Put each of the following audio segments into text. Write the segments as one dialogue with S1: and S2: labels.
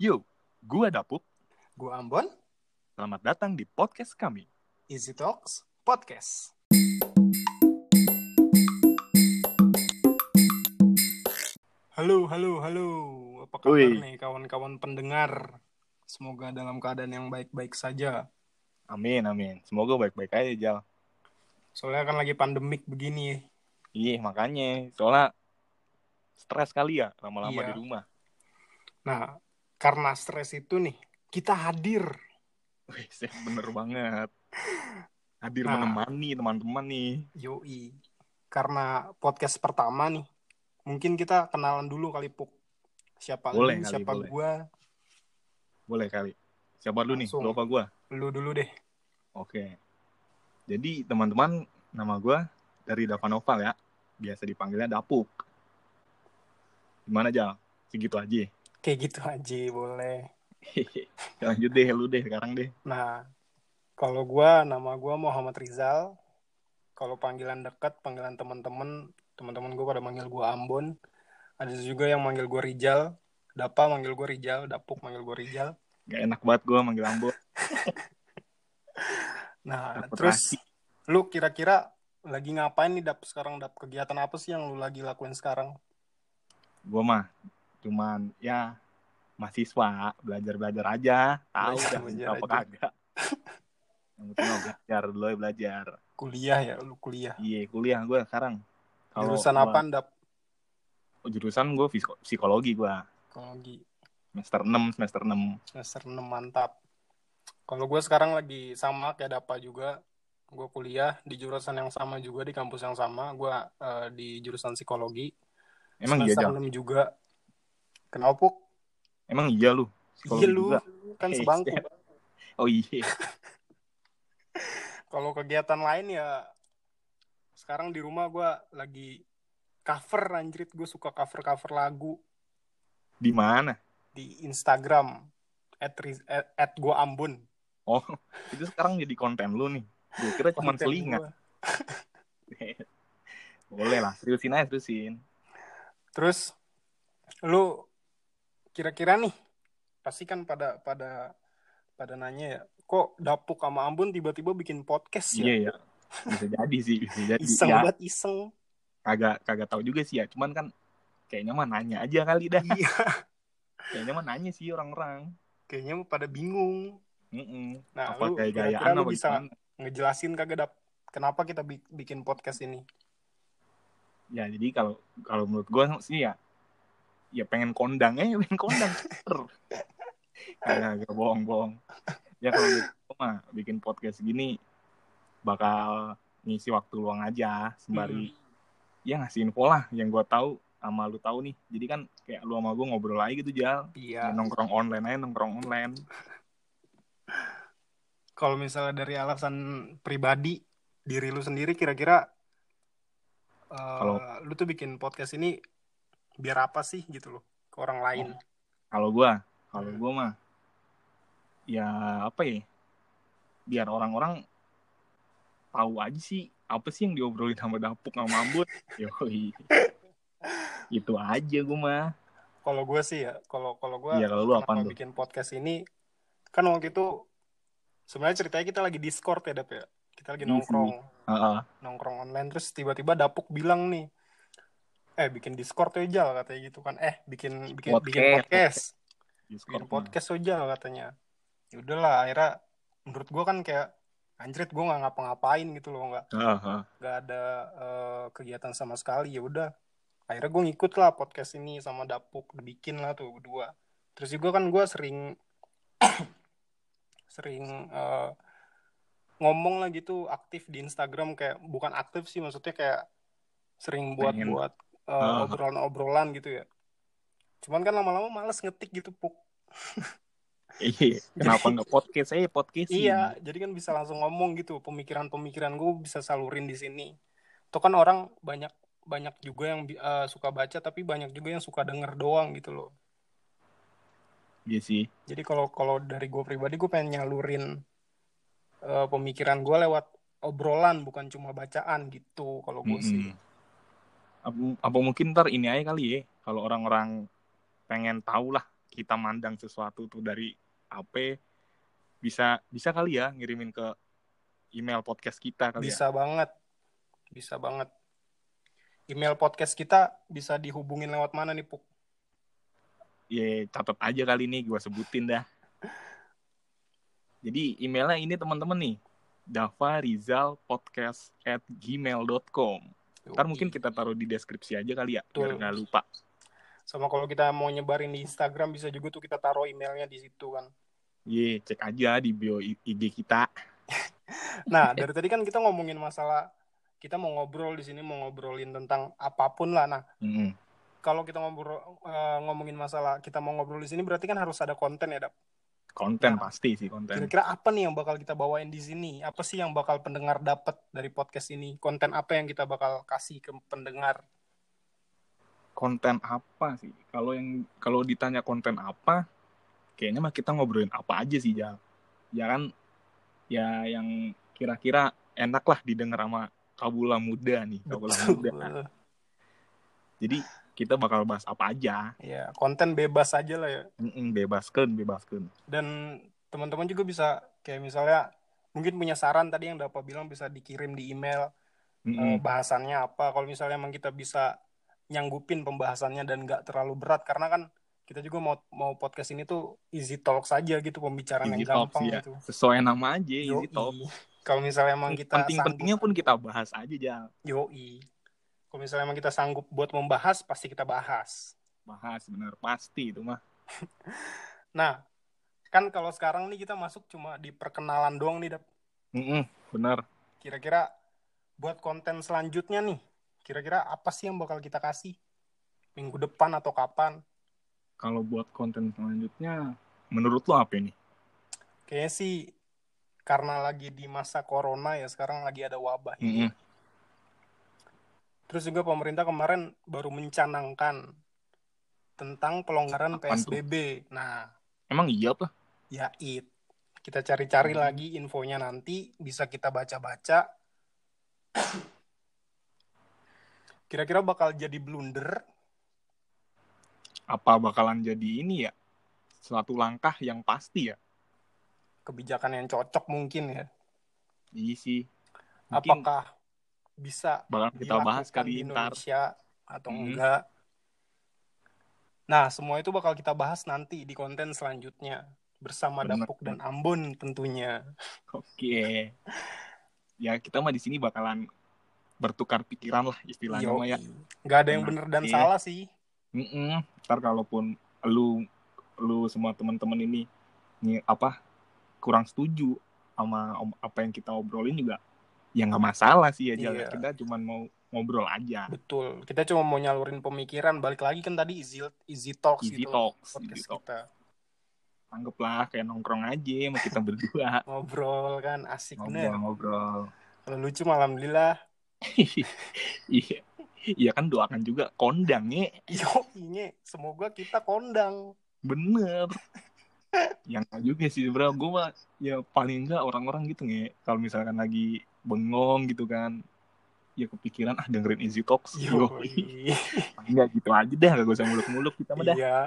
S1: Yo, gua Dapuk.
S2: Gue Ambon,
S1: Selamat datang di podcast kami.
S2: Easy Talks Podcast. Halo, halo, halo. Apa kabar
S1: Wih.
S2: nih kawan-kawan pendengar? Semoga dalam keadaan yang baik-baik saja.
S1: Amin, amin. Semoga baik-baik aja, Jal.
S2: Soalnya kan lagi pandemik begini.
S1: Iya, makanya. Soalnya stres kali ya lama-lama
S2: Iya.
S1: di rumah.
S2: Nah, karena stres itu nih, kita hadir.
S1: Wih, bener banget. Hadir
S2: Nah.
S1: menemani teman-teman nih.
S2: Yoi. Karena podcast pertama nih, mungkin kita kenalan dulu kali Puk. Siapa
S1: Boleh
S2: lu,
S1: kali,
S2: siapa
S1: boleh.
S2: gua?
S1: Boleh kali. Siapa nih?
S2: Langsung.
S1: Lu apa gua?
S2: Lu dulu deh.
S1: Oke. Jadi, teman-teman, nama gua dari Davanoval ya. Biasa dipanggilnya Dapuk. Gimana, Jal? Segitu aja.
S2: Kayak gitu aja boleh.
S1: Lanjut deh, lu deh sekarang deh.
S2: Nah, kalau gua nama gua Muhammad Rizal. Kalau panggilan dekat, panggilan teman-teman, teman-teman gua pada manggil gua Ambon. Ada juga yang manggil gua Rijal. Dapa manggil gua Rijal, Dapuk manggil gua Rijal.
S1: Gak enak banget gua manggil Ambo.
S2: Nah,
S1: Takut
S2: terus lu kira-kira lagi ngapain nih Dap sekarang Dap? Kegiatan apa sih yang lu lagi lakuin sekarang?
S1: gue mah cuman ya mahasiswa belajar belajar aja tahu
S2: Belajar- belajar
S1: apa kagak yang penting belajar dulu belajar
S2: Kuliah ya, lu kuliah.
S1: iya kuliah gue sekarang Kalau
S2: Jurusan
S1: gua-
S2: apa Dap?
S1: jurusan gue psikologi gue
S2: Psikologi.
S1: semester 6 semester 6
S2: semester 6 mantap. Kalau gue sekarang lagi sama kayak Dapa juga, gue kuliah di jurusan yang sama juga di kampus yang sama. Gue eh, di jurusan psikologi.
S1: emang iya
S2: semester? 6 juga. Kenapa? Puk?
S1: emang iya lu
S2: Iya lu,
S1: juga?
S2: kan
S1: Eh,
S2: sebangku.
S1: oh iya
S2: Kalau kegiatan lain ya sekarang di rumah gue lagi cover anjrit. Gue suka cover-cover lagu
S1: di mana
S2: di Instagram. At, at, at gue Ambon.
S1: oh itu sekarang jadi konten lu nih gue kira cuma selingan
S2: gua.
S1: boleh lah terusin aja terusin
S2: Terus lu kira-kira nih pasti kan pada pada pada nanya ya, kok Dapuk sama Ambon tiba-tiba bikin podcast ya?
S1: iya ya bisa jadi sih bisa jadi
S2: Iseng
S1: ya
S2: banget iseng.
S1: kagak kagak tahu juga sih ya cuman kan kayaknya mah nanya aja kali dah
S2: Iya,
S1: kayaknya mah nanya sih orang-orang
S2: kayaknya pada bingung.
S1: Mm-mm.
S2: Nah,
S1: apa
S2: lu
S1: gaya-gayaan
S2: kira-kira lu
S1: apa
S2: bisa
S1: gimana?
S2: ngejelasin kagak Dap kenapa kita bi- bikin podcast ini?
S1: ya jadi kalau kalau menurut gue sih ya ya pengen kondang eh pengen kondang kayak agak bohong-bohong ya kalau gue mah bikin podcast gini bakal ngisi waktu luang aja sembari ya ngasih info lah yang gue tahu sama lu tahu nih. Jadi kan kayak lu sama gue ngobrol aja gitu jal.
S2: Iya.
S1: Ya, nongkrong online aja nongkrong online.
S2: Kalau misalnya dari alasan pribadi diri lu sendiri kira-kira
S1: Kalau-
S2: lu tuh bikin podcast ini biar apa sih gitu loh ke orang lain?
S1: kalau gue kalau
S2: Hmm.
S1: gue mah ya apa ya biar orang-orang tahu aja sih apa sih yang diobrolin sama Dapuk sama Ambut yoi itu aja gue mah
S2: Kalau gue sih ya, kalau kalau gue
S1: Iya, kalau tuh?
S2: bikin podcast ini kan waktu itu sebenarnya ceritanya kita lagi Discord ya Dap ya. Kita lagi
S1: Iya
S2: nongkrong,
S1: Heeh.
S2: nongkrong online terus tiba-tiba Dapuk bilang nih, eh bikin Discord aja Jal," katanya gitu kan. Eh bikin bikin bikin
S1: Podcast.
S2: podcast,
S1: Discord
S2: bikin podcast aja katanya. Ya udahlah, akhirnya menurut gue kan kayak anjrit gue nggak ngapa-ngapain gitu loh, nggak
S1: Heeh.
S2: nggak ada eh, kegiatan sama sekali ya udah akhirnya gue ngikut lah podcast ini sama Dapuk dibikin lah tuh berdua terus juga kan gue sering sering eh, ngomong lah gitu aktif di Instagram kayak bukan aktif sih maksudnya kayak sering buat
S1: Pengen.
S2: buat eh,
S1: Ah.
S2: obrolan-obrolan gitu ya cuman kan lama-lama males ngetik gitu puk
S1: Iya, kenapa nggak podcast saya podcast
S2: Iya, jadi kan bisa langsung ngomong gitu, pemikiran-pemikiran gue bisa salurin di sini. Itu kan orang banyak banyak juga yang eh, suka baca, tapi banyak juga yang suka denger doang gitu loh.
S1: Iya sih
S2: Jadi kalau kalau dari gue pribadi gue pengen nyalurin eh, pemikiran gue lewat obrolan, bukan cuma bacaan gitu. Kalau gue sih.
S1: Mm-mm. apa, apa mungkin ntar ini aja kali ya kalau orang-orang pengen tahu lah kita mandang sesuatu tuh dari HP bisa bisa kali ya ngirimin ke email podcast kita kali
S2: bisa banget bisa banget email podcast kita bisa dihubungin lewat mana nih puk
S1: ya. Ya catat aja kali ini gue sebutin dah. Jadi emailnya ini teman-teman nih. Dava Rizal Podcast at gmail.com Ntar mungkin kita taruh di deskripsi aja kali ya, biar
S2: Betul.
S1: nggak lupa.
S2: sama kalau kita mau nyebarin di Instagram bisa juga tuh kita taruh emailnya di situ kan
S1: Ye, cek aja di bio IG kita.
S2: nah dari tadi kan kita ngomongin masalah kita mau ngobrol di sini mau ngobrolin tentang apa pun lah nah
S1: Mm-mm.
S2: kalau kita ngobrol eh, ngomongin masalah kita mau ngobrol di sini berarti kan harus ada konten ya Dap.
S1: Konten
S2: Nah.
S1: pasti sih konten.
S2: Kira-kira apa nih yang bakal kita bawain di sini? Apa sih yang bakal pendengar dapat dari podcast ini? Konten apa yang kita bakal kasih ke pendengar?
S1: Konten apa sih? Kalau yang kalau ditanya konten apa, kayaknya mah kita ngobrolin apa aja sih, Jal. Ya kan, ya yang kira-kira enak lah didengar sama kabula muda nih, kabula muda. Jadi kita bakal bahas apa aja.
S2: Ya, konten bebas aja lah ya.
S1: Mm-mm, bebaskan, bebaskan.
S2: Dan teman-teman juga bisa kayak misalnya mungkin punya saran tadi yang Dapat bilang bisa dikirim di email eh,
S1: Mm-mm.
S2: bahasannya apa. Kalau misalnya emang kita bisa nyanggupin pembahasannya dan nggak terlalu berat karena kan kita juga mau mau podcast ini tuh easy talk saja gitu pembicaraan
S1: Easy
S2: yang
S1: talk
S2: gampang
S1: sih ya.
S2: gitu.
S1: Sesuai nama aja,
S2: Yoi.
S1: easy talk.
S2: Kalau misalnya emang kita
S1: Penting-pentingnya pun kita bahas aja, Jal.
S2: Yoi. Kalau misalnya emang kita sanggup buat membahas, pasti kita bahas.
S1: Bahas, bener. Pasti itu mah.
S2: Nah, kan kalau sekarang nih kita masuk cuma di perkenalan doang nih, Dap.
S1: Mm-mm, bener.
S2: Kira-kira buat konten selanjutnya nih, kira-kira apa sih yang bakal kita kasih? Minggu depan atau kapan?
S1: Kalau buat konten selanjutnya, menurut lo apa ini?
S2: Kayaknya sih karena lagi di masa corona ya, sekarang lagi ada wabah ini. Terus juga pemerintah kemarin baru mencanangkan tentang pelonggaran
S1: Apaan tuh?
S2: PSBB. Nah,
S1: Emang iya apa?
S2: ya it. Kita cari-cari
S1: Hmm.
S2: lagi infonya nanti, bisa kita baca-baca. Kira-kira bakal jadi blunder.
S1: Apa bakalan jadi ini ya? Suatu langkah yang pasti ya?
S2: kebijakan yang cocok mungkin ya.
S1: Iya sih. Mungkin
S2: Apakah bisa
S1: bakal kita bahas kali
S2: di
S1: ntar.
S2: Indonesia atau
S1: Hmm.
S2: enggak? Nah, semua itu bakal kita bahas nanti di konten selanjutnya bersama
S1: Bener.
S2: Dapuk dan Ambon tentunya.
S1: Oke. Ya kita mah di sini bakalan bertukar pikiran lah istilahnya mah ya.
S2: Nggak ada yang
S1: Nah,
S2: bener dan
S1: iya.
S2: salah sih.
S1: Mm-mm. Ntar kalaupun lu lu semua teman-teman ini nih apa kurang setuju sama apa yang kita obrolin juga ya nggak masalah sih ya Jal.
S2: Iya.
S1: kita cuman mau ngobrol aja
S2: Betul. Kita cuma mau nyalurin pemikiran. Balik lagi kan tadi easy, easy talks
S1: easy
S2: gitu.
S1: talks
S2: Podcast
S1: easy talk.
S2: kita.
S1: anggaplah kayak nongkrong aja sama kita berdua
S2: Ngobrol kan asik bener.
S1: ngobrol-ngobrol
S2: Kalau lucu malam alhamdulillah.
S1: iya iya kan doakan juga kondang ya
S2: Yo, ini semoga kita kondang.
S1: bener yang juga sih bro gue mah ya paling enggak orang-orang gitu nge kalau misalkan lagi bengong gitu kan ya kepikiran ah dengerin Easy Talks
S2: Yo,
S1: enggak gitu aja dah gak usah muluk-muluk kita mah dah
S2: Iya.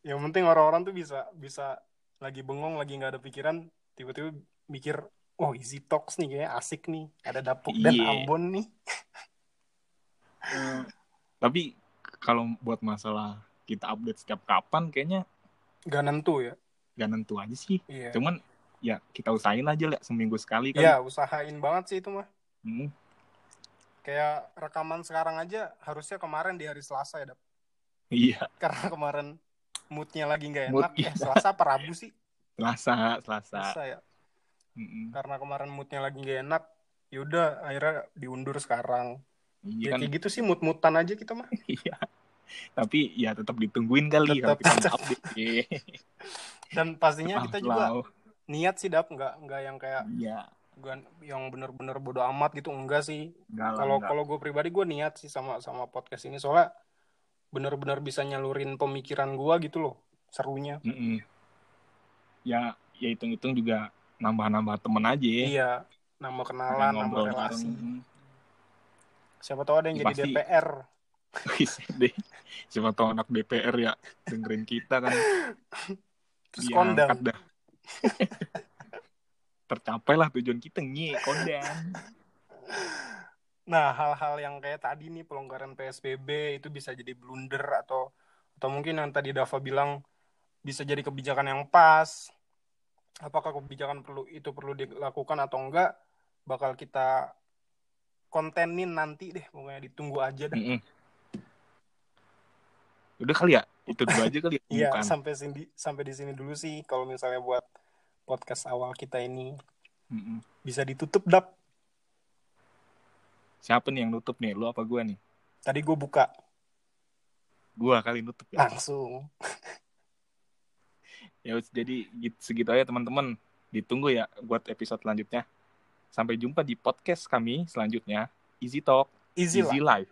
S2: Yang penting orang-orang tuh bisa bisa lagi bengong, lagi nggak ada pikiran, tiba-tiba mikir, oh easy talks nih kayaknya asik nih. Ada Dapuk dan
S1: Iya.
S2: Ambon nih.
S1: Eh, tapi kalau buat masalah kita update setiap kapan kayaknya
S2: Gak nentu ya.
S1: Gak nentu aja sih
S2: Iya.
S1: cuman ya kita usahain aja lah seminggu sekali kan
S2: Iya, usahain banget sih itu mah.
S1: Hmm,
S2: Kayak rekaman sekarang aja harusnya kemarin di hari Selasa ya, Dap.
S1: iya
S2: Karena kemarin moodnya lagi nggak enak.
S1: Moodnya.
S2: Eh, Selasa apa Rabu sih?
S1: selasa selasa
S2: Selasa ya.
S1: Mm-mm.
S2: Karena kemarin moodnya lagi nggak enak. Yaudah, akhirnya diundur sekarang.
S1: iya
S2: Ya
S1: kan
S2: kayak gitu sih mood-moodan aja kita mah.
S1: iya tapi ya tetap ditungguin kali kalau
S2: Tetap,
S1: kita
S2: tetap.
S1: mau update Iya.
S2: Dan pastinya kita juga niat sih dap. Nggak nggak yang kayak
S1: iya.
S2: bukan yang bener-bener bodo amat gitu enggak sih. Kalau kalau gue pribadi gue niat sih sama sama podcast ini. Soalnya bener-bener bisa nyalurin pemikiran gue gitu loh serunya.
S1: Mm-mm. ya ya hitung-hitung juga nambah-nambah temen aja ya.
S2: Iya nama kenalan nama
S1: ngobrol
S2: relasi.
S1: bareng.
S2: siapa tahu ada yang
S1: Ya,
S2: jadi
S1: pasti.
S2: DPR
S1: siapa tahu anak DPR ya dengerin kita kan
S2: Terus
S1: diangkat
S2: kondang.
S1: tercapai lah tujuan kita nyi kondang
S2: Nah, hal-hal yang kayak tadi nih pelonggaran PSBB itu bisa jadi blunder atau atau mungkin yang tadi Dava bilang bisa jadi kebijakan yang pas. Apakah kebijakan perlu itu perlu dilakukan atau enggak bakal kita kontenin nanti deh pokoknya ditunggu aja dah.
S1: Mm-mm. Udah kali ya? Itu dulu aja kali ya?
S2: Iya, sampai sini sampai di sini dulu sih kalau misalnya buat podcast awal kita ini.
S1: Mm-mm.
S2: bisa ditutup dap.
S1: siapa nih yang nutup nih? Lu apa gua nih?
S2: Tadi gue buka.
S1: Gua kali nutup ya?
S2: Langsung.
S1: ya jadi gitu- segitu aja teman-teman. Ditunggu ya buat episode selanjutnya. Sampai jumpa di podcast kami selanjutnya. Easy Talk
S2: Easy,
S1: Easy
S2: lah.
S1: Life